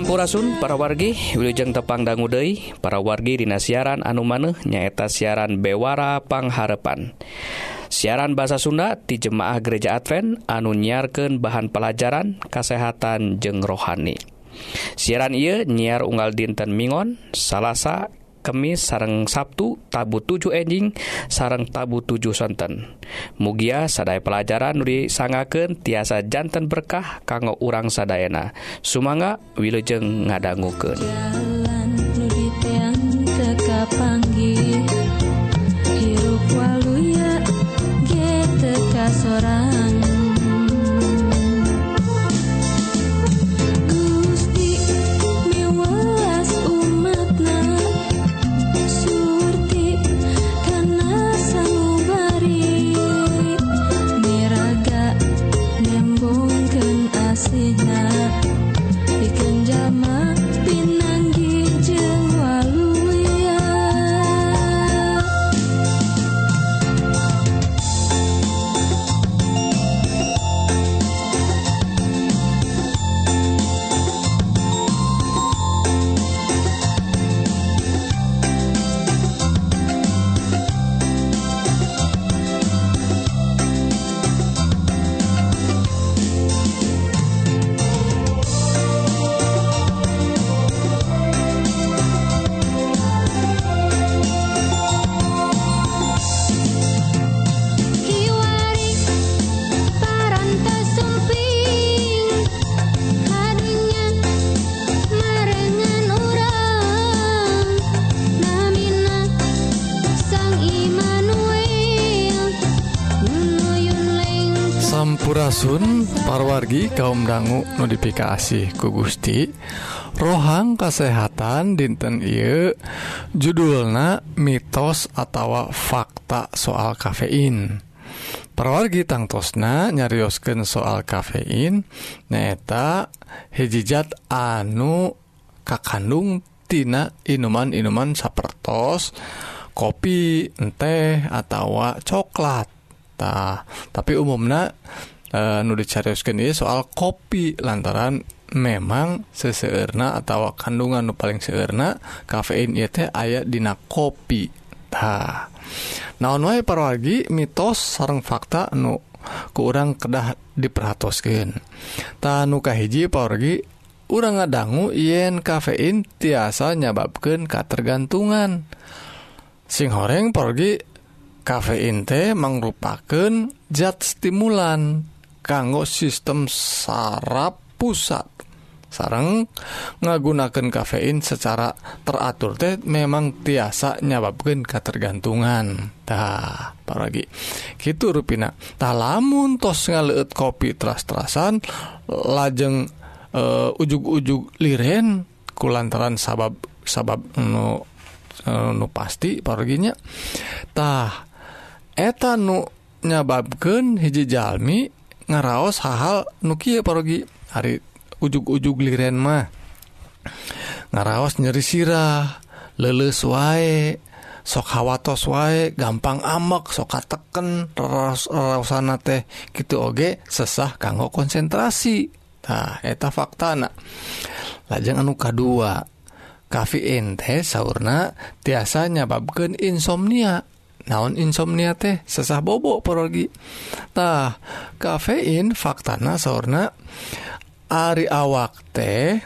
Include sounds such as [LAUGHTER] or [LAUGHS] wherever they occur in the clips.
Hampurasun para wargi Wilujeng tepang Dangguudei para wargi Dina siaran anu maneh nyaeta siaran Bewara Pangharepan. Siaran bahasa Sunda di Jemaah Gereja Advent anu nyiarkan bahan pelajaran kesehatan jeng rohani. Siaran ia nyiar unggal dinten Mingon Salasa Kemis sareng Sabtu tabu 7 enjing sareng tabu 7 sonten Mugia sadai pelajaran Nuri sangaken tiasa jantan berkah kanggo urang sadayana Sumanga wilujeng ngadangguken. Ingsun parwargi kaum dangu notifikasi ku Gusti. Rohang kasehatan dinten I judulna mitos atau fakta soal kafein. Perwargi tangtosna nyariosken soal kafein neta hijijat anu kakandungtina inuman-inuman sapertos kopi teh atau coklat. Nah, tapi umumnya Uh, nu dicariuskan ini soal kopi lantaran memang seseerna atau kandungan nu paling seerna kafein ieu teh aya dina kopi. Tah naon wae parwargi mitos sareng fakta nu kurang kedah diperhatoskeun. Tah nu kahiji parwargi urang ngadangu yen kafein tiasa nyababkeun katergantungan. Sing horeng porgi kafein teh mangrupakeun zat stimulan. kanggo sistem saraf pusat. Sarang ngagunakan kafein secara teratur teh memang tiasa nyababkan ketergantungan tah paragi gitu rupina. Tah lamun tos ngaleut kopi teras-terasan lajeng eh, uh, ujug-ujug liren kulantaran sabab sabab nu eh, nu pasti paraginya tah eta nu nyababkan hiji jalmi ngaraos hal-hal kieu parogi. Hari ug-ujug liren mah. Ngaraos nyeri sirah leles wae sok khawatos wae gampang amek soka teken rasana teh gitu oge sesah kanggo konsentrasi. Nah eta fakta anak lajeng anu kadua kafein teh sauna tiasa nyababkan insomnia. naon insomnia teh? Sesah bobok porogitah kafein faktana sauna Ari awak teh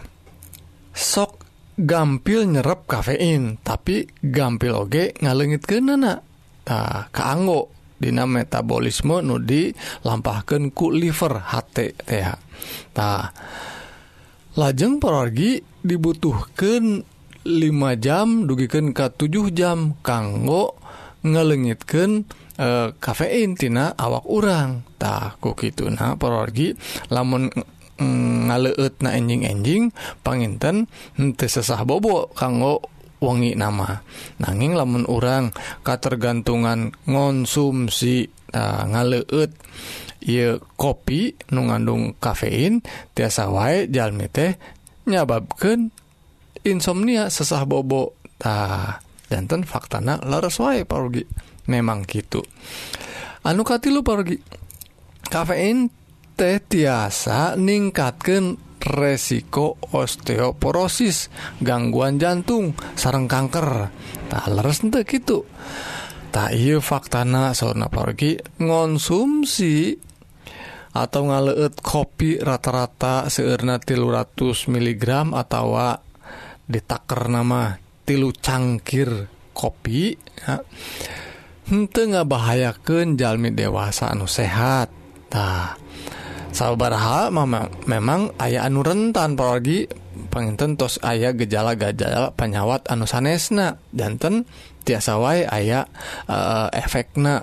sok gampil nyerap kafein tapi gampil oge ngalengit ke nanatah keanggo Dina metabolisme nudi lampahkan ku liver HTThtah lajeng perorgi dibutuhkan 5 jam dugikan ke 7 jam kanggo ngelengitkan e, kafein tina awak urang. Orangtahku gitu nah perorgi lamun ngaleut na enjing-enjing panginten hmm, henteu sesah bobo kanggo wengi nama. Nanging lamun urang katergantungan ngonsumsi uh, ngaleut ye kopi nu ngandung kafein tiasa wae jalmi teh nyababkeun insomnia sesah bobo. Tah. jantan faktana leres wae parugi memang gitu. Anu katilu parugi kafein teh tiasa ningkatkan resiko osteoporosis gangguan jantung sarang kanker. Tak leres ente gitu tak iya faktana sauna pergi ngonsumsi atau ngaleut kopi rata-rata seerna tilu ratus miligram atau ditaker nama tilu cangkir kopi hente ngabahayaken jalmi dewasa anu sehat tah sabarha Mama memang ayah anu rentan pergi pengententos ayah gejala-gajala penyawat anu sanesna. Danten tiasa wae aya uh, efekna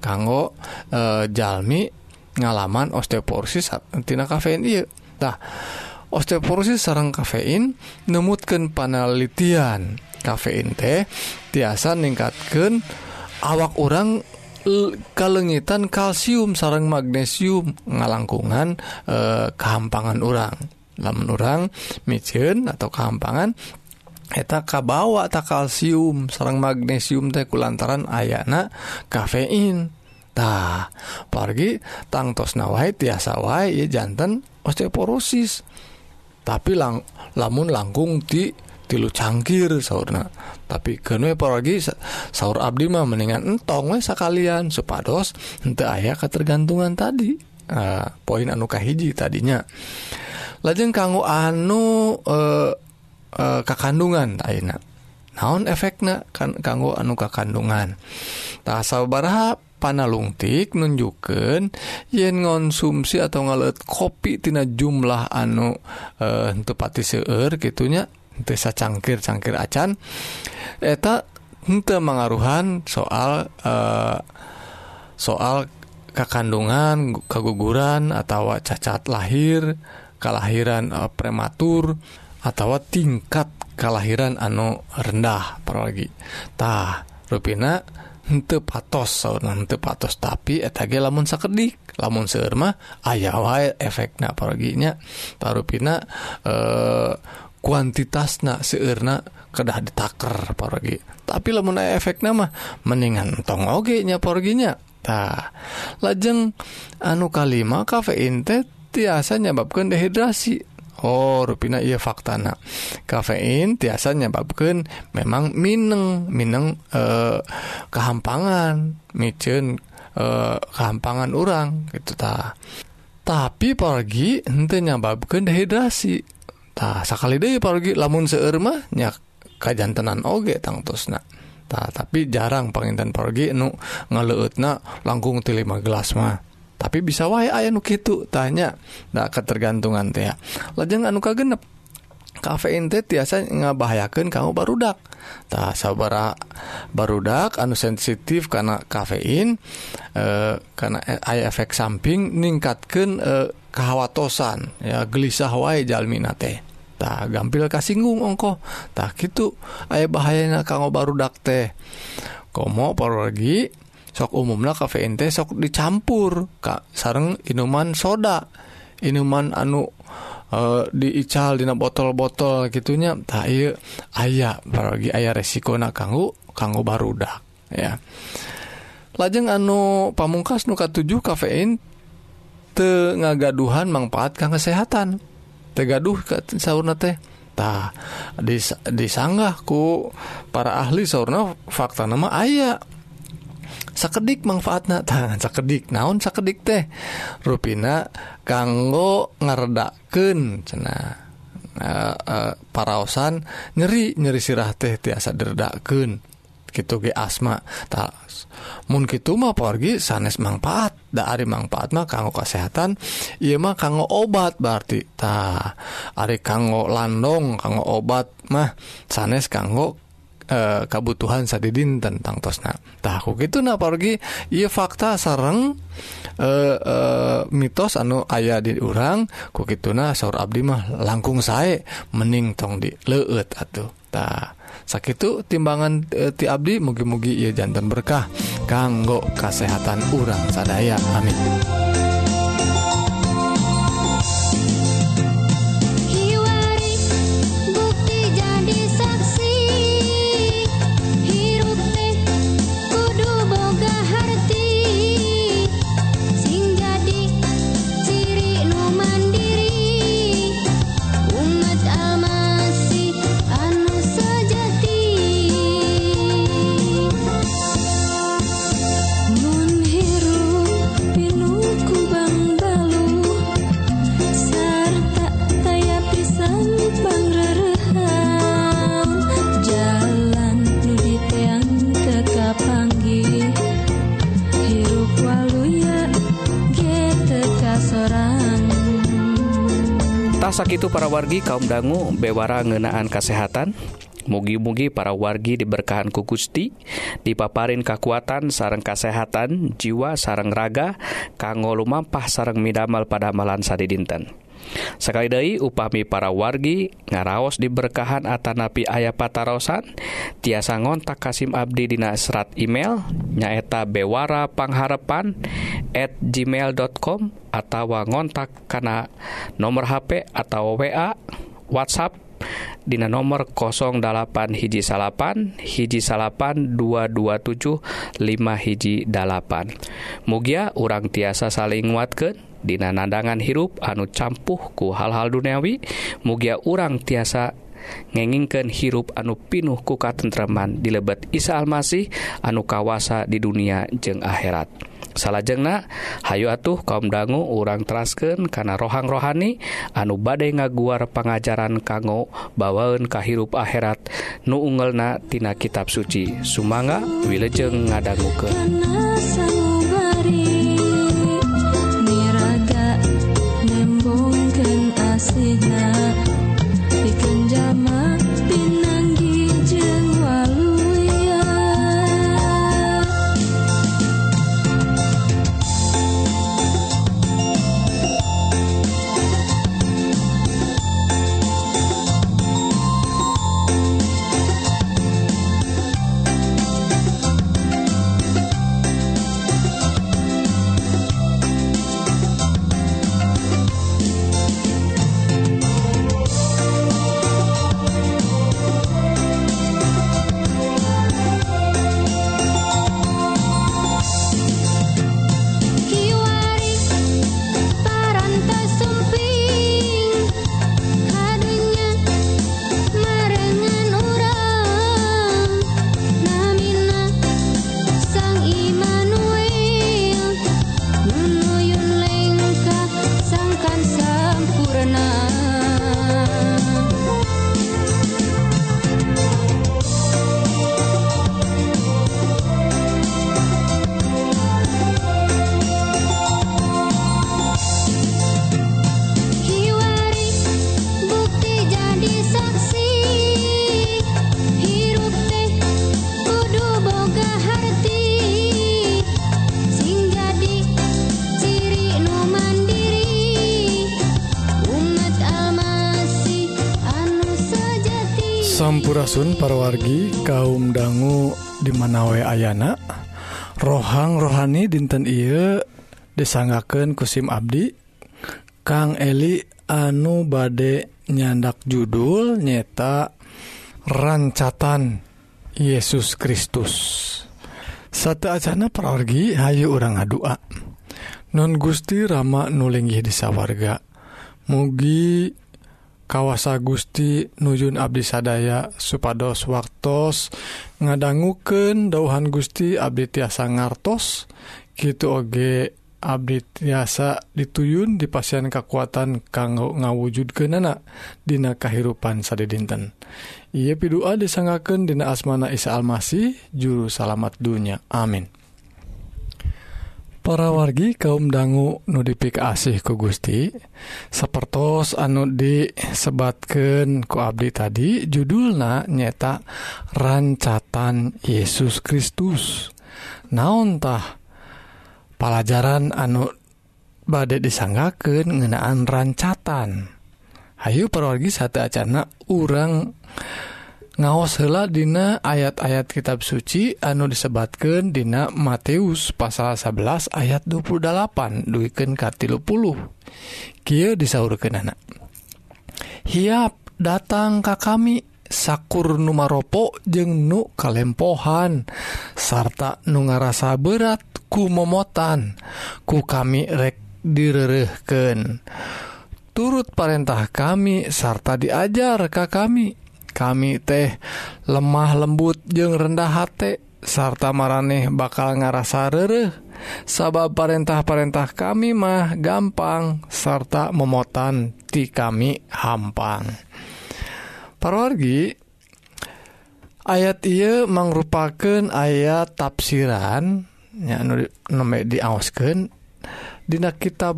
kanggo uh, jalmi ngalaman osteoporosis tina kafein iya tah osteoporosis sarang kafein nemutkan panelitian. Kafein teh tiasa ningkatkeun awak orang kalengitan kalsium sarang magnesium ngalangkungan eh, kehampangan orang lamun orang micin atau kehampangan eta kabawa tak kalsium sarang magnesium teh kulantaran ayana kafein. Tah pergi tangtos nawai tiasa wae jantan osteoporosis. tapi lang lamun langkung ti tilu cangkir sauna tapi kenwe paragi sahur Abdi mah mendingan entong we sekalian supados ente ayah ketergantungan tadi. Uh, poin anu kahiji tadinya. Lajeng kanggo anu uh, uh, kakandungan ayeuna. Naon efekna kan kanggo anu kakandungan? Tak sabaraha panalungtik nunjukkan yen ngonsumsi atau ngalet kopitina jumlah anu eh, pati seueur gitunya desa cangkir cangkir acan eta henteu mengaruhan soal eh, soal kekandungan keguguran atau cacat lahir kelahiran eh, prematur atau tingkat kelahiran anu rendah apalagi tah rupina patos patos tapi eta ge lamun sakedik. Lamun seueur mah aya wae efekna apologinya taruh pina eh, kuantitas kedah ditaker porgi tapi lamun efekna mah mendingan tong oge nya porginya tah lajeng anu kalima kafein teh tiasa nyebabkan dehidrasi. Oh ruina ia faktana. Kafein tiasa nyebabkan memang Mineng Mineng eh, kehampangan micin eh, kehampangan orang gitu ta. Tapi pergi ente nyebabkan dehidratitah sekali deh pergi lamun seermahnya kajjantenan oge tangtosna Ta, tapi jarang panginten pergi nu ngeleutna langkung ti 5 gelas mah. tapi bisa wae aya nu kitu tanya. Nah ketergantungan teh lajeng anu kagenep kafein teh tiasa ngabahayakeun kamu barudak tah sabara barudak anu sensitif karena kafein eh, e, karena aya efek samping ningkatkeun eh, e, kehawatosan ya gelisah wae jalmina teh. Tak gampil kasinggung ongko tak gitu aya bahayanya kanggo barudak teh. Komo lagi sok umumnya kafein teh sok dicampur kak. Sareng inuman soda. Inuman anu eh, diical dina botol-botol gitunya. Tak iya aya. Lagi aya resiko nak kanggo kanggo barudak ya. Lajeng anu pamungkas nu katujuh kafein te ngagaduhan manfaat kang kesehatan. Tegaduh ka saurna teh. Tah dis, disanggah ku para ahli saurna fakta nama aya sakedik manfaatna tangan [LAUGHS] sakedik. Naon sakedik teh? Ruina kanggo ngaredaken cena Uh, uh, eh, eh, paraosan nyeri nyeri sirah teh tiasa derdakken gitu ge asma. Tak mungkin gitu mah pergi sanes manfaat. Da ari manfaat mah kanggo kesehatan ieu mah kanggo obat berarti. Ta ari kanggo landong kanggo obat mah sanes kanggo Eh, e, kabutuhan sadidin tentang tosna. Tahu gitu nah pergi ia fakta sareng e, e, mitos anu ayah di urang. Ku gitu nah saur abdi mah langkung saya mening tong di leueut atuh. Tah sakitu timbangan e, ti abdi mugi-mugi ia jantan berkah kanggo kesehatan urang sadaya. Amin. sakit para wargi kaum dangu bewara ngenaan kesehatan. Mugi-mugi para wargi diberkahan ku Gusti dipaparin kekuatan sarang kesehatan jiwa sarang raga kanggo lumampah sarang midamel pada malan sadi dinten Sekali Dei upami para wargi ngaraos diberkahan Atanapi ayah patarosan tiasa ngontak Kasim Abdi dina serat email nyaeta Bewara Pangharapan at gmail.com atau ngontak karena nomor HP atau WA WhatsApp Dina nomor 08 hiji salapan hiji salapan 227 5 hiji dalapan. Mugia urang tiasa saling nguatkan Dina nadangan hirup anu campuhku hal-hal duniawi mugia urang tiasa ngengingken hirup anu pinuh kuka tentreman di lebet Isa Almasih anu kawasa di dunia jeung akhirat. Salajengna Hayu atuh kaum dangu urang terasken karena rohang rohani anu badai ngaguar pengajaran kanggo bawaun kahirup akhirat. Nu ungelna tina kitab suci. Sumanga wilejeng ngadangguken Surasun parwargi kaum dangu di Manawe Ayana. Rohang rohani dinten Iye disanggaken kusim Abdi. Kang Eli anu bade nyandak judul nyeta rancatan Yesus Kristus. Satu Acana parwargi Hayu orang ngadua. Non Gusti Rama nulinggih disawarga mugi kawasa Gusti nujun Abdi sadaya supados waktos ngadangguken dauhan Gusti Abdi tiasa ngartos. Gitu oge Abdi tiasa dituyun di pasien kekuatan kanggo ngawujud ke nana Dina kahirupan sade dinten Iye pidua disangaken Dina asmana Isa Almasih juru salamat dunya. Amin. para wargi kaum dangu nudipik asih ku Gusti sepertos anu disebatkan ku Abdi tadi judulna nyeta rancatan Yesus Kristus. Naontah pelajaran anu badai disanggaken ngenaan rancatan? Hayu perwargi satu acana urang yang ngaos hela dina ayat-ayat kitab suci anu disebatkan dina Matius pasal 11 ayat 28 duiken katilu puluh. Kia disaurkan anak hiap datang ka kami sakur numaropo jeng nu kalempohan sarta nu ngarasa berat ku momotan ku kami rek direrehken turut perintah kami sarta diajar ka kami kami teh lemah lembut jeung rendah hati sarta mareh bakal ngarasa rereh. Sabab parentah-parentah kami mah gampang sarta memotan ti kami hampang. Parwargi ayat ia mangrupakeun ayat tafsiran ya di- nu diaoskeun dina kitab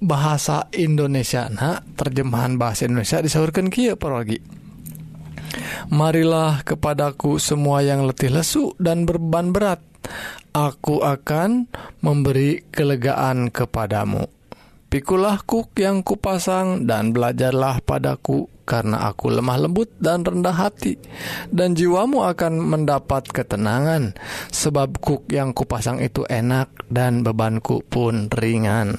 bahasa Indonesia nah terjemahan bahasa Indonesia disaurkan Ki lagi Marilah kepadaku semua yang letih lesu dan berban berat aku akan memberi kelegaan kepadamu Pikulah kuk yang kupasang dan belajarlah padaku karena aku lemah lembut dan rendah hati dan jiwamu akan mendapat ketenangan sebab kuk yang kupasang itu enak dan bebanku pun ringan.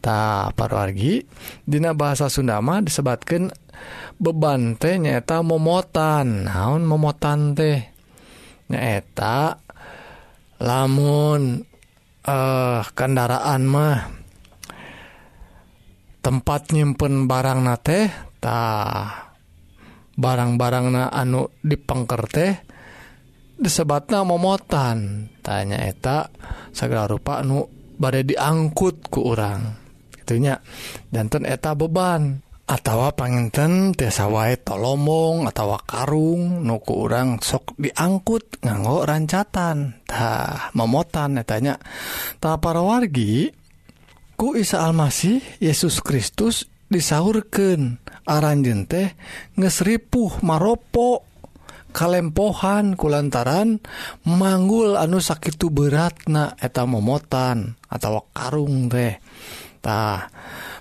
taparwargi Dina bahasa Sundama disebatkan beban teh nyaeta momotan. Naon momotan teh? Nyaeta lamun eh kendaraan mah tempat nyimpen barang na teh ta barang-barang na anu dipengker teh disebatnya momotan. Tanya eta segala rupa anu badai diangkut ke orang satunya jantan eta beban. Atau panginten tiasa wae tolomong atau karung nuku orang sok diangkut nganggo rancatan. Tah memotan etanya. Ta para wargi ku Isa Almasih Yesus Kristus disaurken aranjen teh ngesripuh maropo kalempohan kulantaran manggul anu sakit beratna eta memotan atau karung teh. tah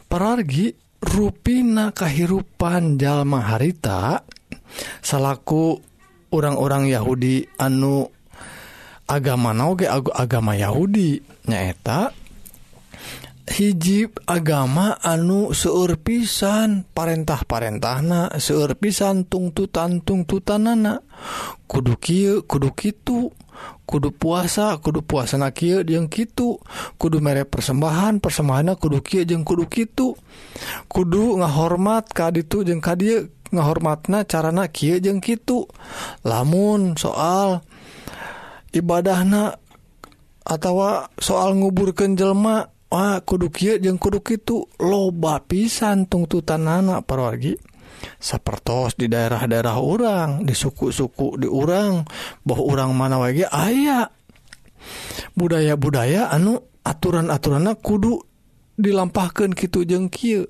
perargi ruina kahirupan jalma harita salahku orang-orang Yahudi anu agama nauge agama Yahudi nyaeta. Hijib agama anu seueur pisan parentah-parentahna seueur pisan tungtutan tungtutanana kudu kieu kudu kitu. kudu puasa kudu puasa na yang gitu kudu merek persembahan persembahan kudu Ky jeung kudu gitu kudu ngahormat ka itu jeung ka dia ngahormatna carana Ky jeung gitu lamun soal ibadahna atau soal nguburkan jelma Wah kudu Ky jeung kudu gitu loba pisan tungtutan anak parwargi. sapertos di daerah-daerah orang di suku-suku di urang bahwa orang mana wagi ayaah budaya-budaya anu aturan-aturan kudu dilampahkan gitu jengkil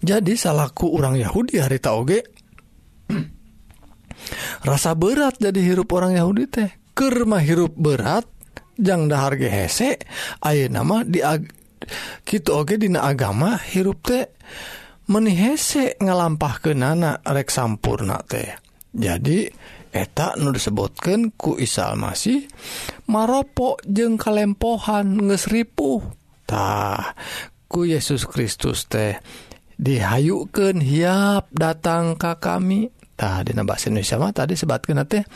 jadi salahku orang Yahudi hari tauge [CLEARS THROAT] rasa berat jadi hirup orang Yahudi teh. Kerma hirup berat jangan dahar ge hese nama di gitu oke dina agama hirup teh. menihese ngalampah ke nana rek sampurna teh. Jadi etak nu disebutkan ku Isal masih maropok jeng kalempohan ngesripuhtah ku Yesus Kristus teh dihayukan hiap datang ka kami. Tah dina bahasa Indonesia mah tadi sebatkeun teh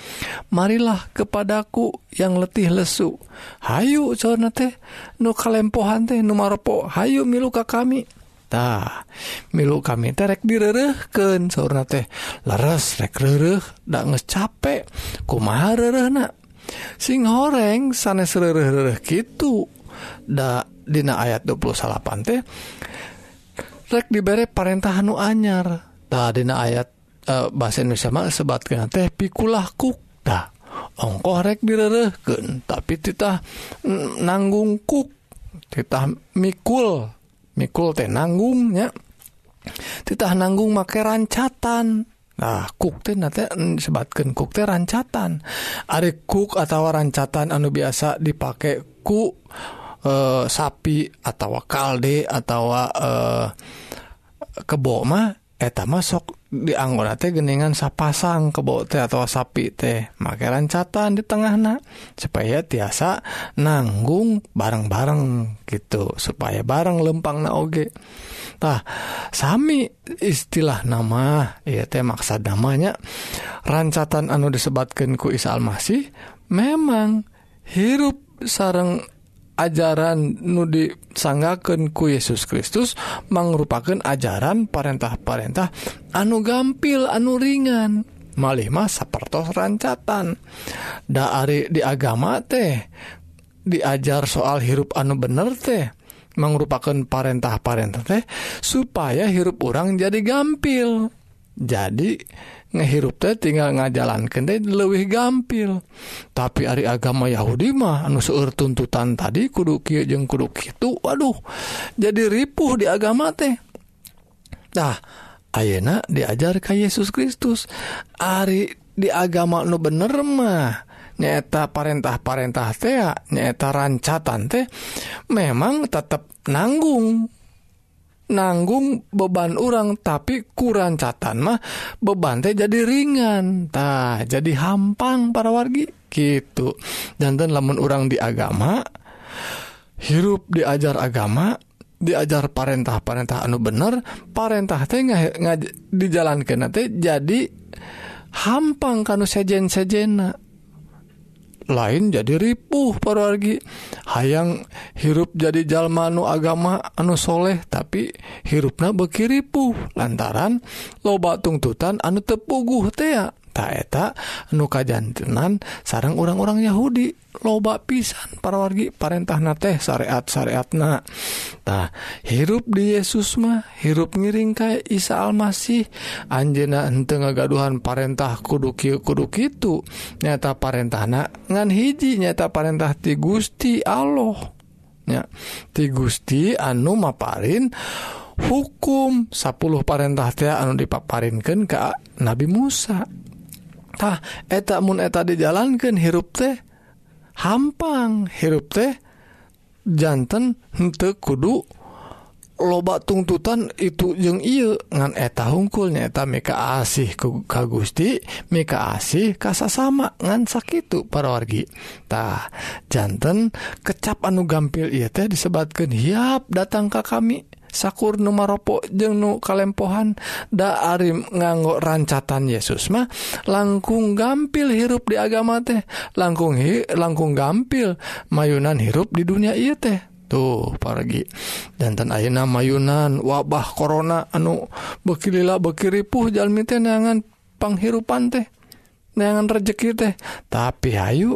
marilah kepadaku yang letih lesu. Hayu sauna teh nu kalempohan teh nu maropo hayu milu ka kami. tah milu kami terek direrehken sauna teh leres rek rereh ndak ngecapek kumaha rerehna? Sing horeng sanes rereh rereh gitu da dina ayat 28 teh rek dibere parentah anu anyar. Tah dina ayat uh, bahasa Indonesia mah sebatkan teh pikulah kukta. Ongkoh rek direrehkeun tapi titah nanggung kuk. Titah mikul. mikul teh nanggungnya titah nanggung make rancatan. Nah kuk teh nate mm, sebatkan kuk teh rancatan. Ari kuk atau rancatan anu biasa dipakai ku uh, sapi atau kalde atau uh, eh, kebo mah eta masuk dianggora teh geningan sapasang kebo teh atau sapi teh. Make rancatan di tengah na supaya tiasa nanggung bareng-bareng gitu supaya bareng lempang na oge. Tah sami istilah nama ya teh maksud namanya rancatan anu disebatkan ku Isa Almasih memang hirup sarang ajaran nudi sanggaken ku Yesus Kristus merupakan ajaran perintah-parentah anu gampil anu ringan malih masa pertos rancatan. Dari di agama teh diajar soal hirup anu bener teh merupakan perintah-parentah teh supaya hirup orang jadi gampil jadi ngehirup teh tinggal ngajalan kede lebih gampil. Tapi Ari agama Yahudi mah anu seueur tuntutan tadi kudu kieu jeung kudu kitu waduh jadi ripuh di agama teh. Nah ayeuna diajar ka Yesus Kristus. Ari di agama nu bener mah nyata parentah-parentah teh nyata rancatan teh memang tetap nanggung. nanggung beban orang tapi kurang catatan mah beban teh jadi ringan. Tah jadi hampang para wargi. Gitu. Jantan lamun orang di agama hirup diajar agama diajar parentah-parentah anu bener parentah teh di jalan ke teh jadi hampang kanu sejen-sejena. lain jadi ripuh parargi hayang hirup jadi jalmanu agama anusholeh tapi hirupna bekiripuh lantaran loba tungtutan anu tepuguh tea. taeta nuka jantenan sarang orang-orang Yahudi. Loba pisan para wargi parentah parentahna teh syariat-syariatnatah hirup di Yesus mah hirup ngiring kayak Isa Almasih. Anjena ente ngagaduhan parentah kudu kiu kudu kitu. Nyata parentahna ngan hiji nyata parentah ti Gusti Allah. Nya ti Gusti anu maparin hukum. 10 parentah teh anu dipaparinkan ke Nabi Musa. Tah eta mun eta dijalankan hirup teh hampang hirup teh jantan henteu kudu loba tuntutan itu jeung ieu ngan eta hungkulnya. Eta meka asih ka Gusti meka asih kasa sama ngan sakitu parorgitah jantan kecap anu gampil ieu teh disebatkan hiap datang ka kami. sakur numaropo jeung nu kalempohan da Arim nganggo rancatan Yesus mah. Langkung gampil hirup di agama teh. Langkung hi langkung gampil mayunan hirup di dunia iya teh. Tuh paragi. Dantan Ayeuna mayunan wabah corona anu bekilila bekiripuh jalmi teh neangan panghirupan teh neangan rejeki teh. Tapi hayu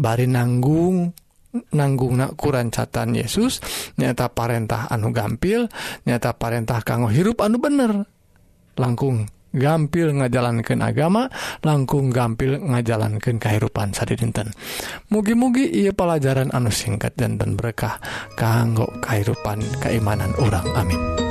bari nanggung. nanggungna kurancatan Yesus nyata Parentah anu gampil nyata Parentah kanggo hirup anu bener. Langkung gampil ngajalankan agama langkung gampil ngajalankan kehidupan sadi dinten mugi-mugi ia pelajaran anu singkat dan dan berkah kanggo kehidupan keimanan orang amin.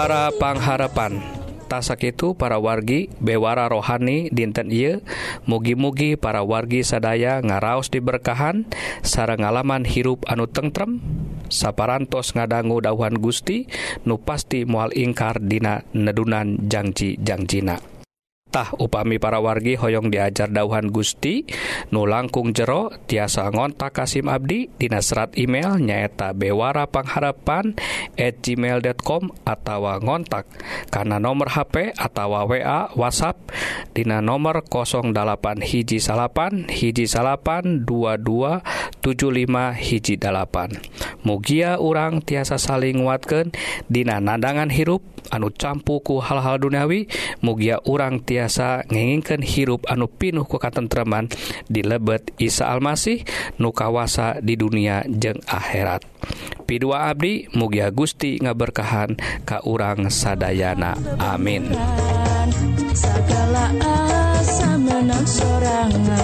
Bewara Pangharapan. Tasak itu para wargi bewara rohani dinten I mugi-mugi para wargi sadaya ngaraos diberkahan sareng ngalaman hirup anu tentrem saparantos ngadanggu dauhan Gusti nu pasti mual ingkar dina nedunan Jangcijangcina. Tah upami para wargi hoyong diajar dauhan Gusti nu langkung jero tiasa ngontak Kasim Abdi dina serat email nyaeta bewara pangharapan at gmail.com atau ngontak. Karena nomor HP atau WA WhatsApp dina nomor 08 hiji salapan hiji salapan 22 75 hiji mugia urang tiasa saling nguatkeun. Dina nadangan hirup anu campuku hal-hal duniawi mugia urang tiasa ngenginkan hirup anu pinuh ku katentreman di lebet Isa Almasih nukawasa di dunia jeng akhirat. Pidua Abdi mugia Gusti ngaberkahan Ka urang Sadayana. Amin. Segala asa menang sorangan.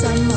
sun.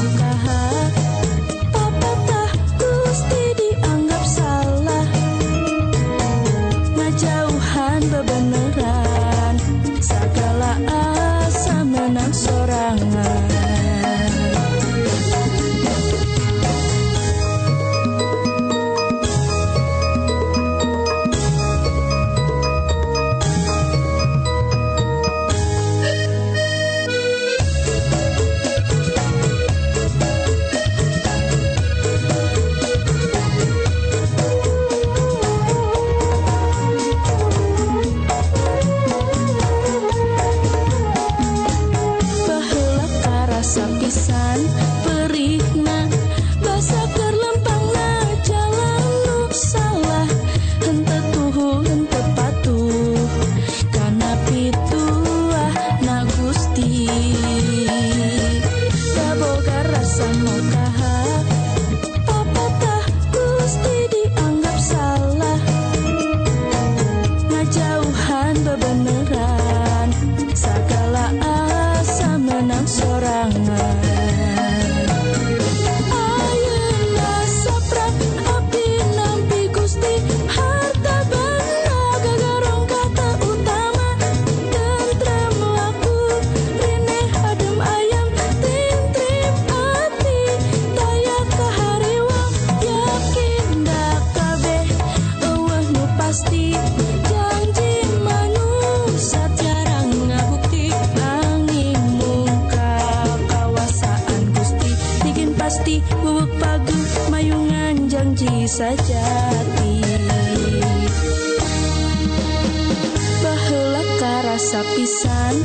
janji sajati Baheula karasa pisan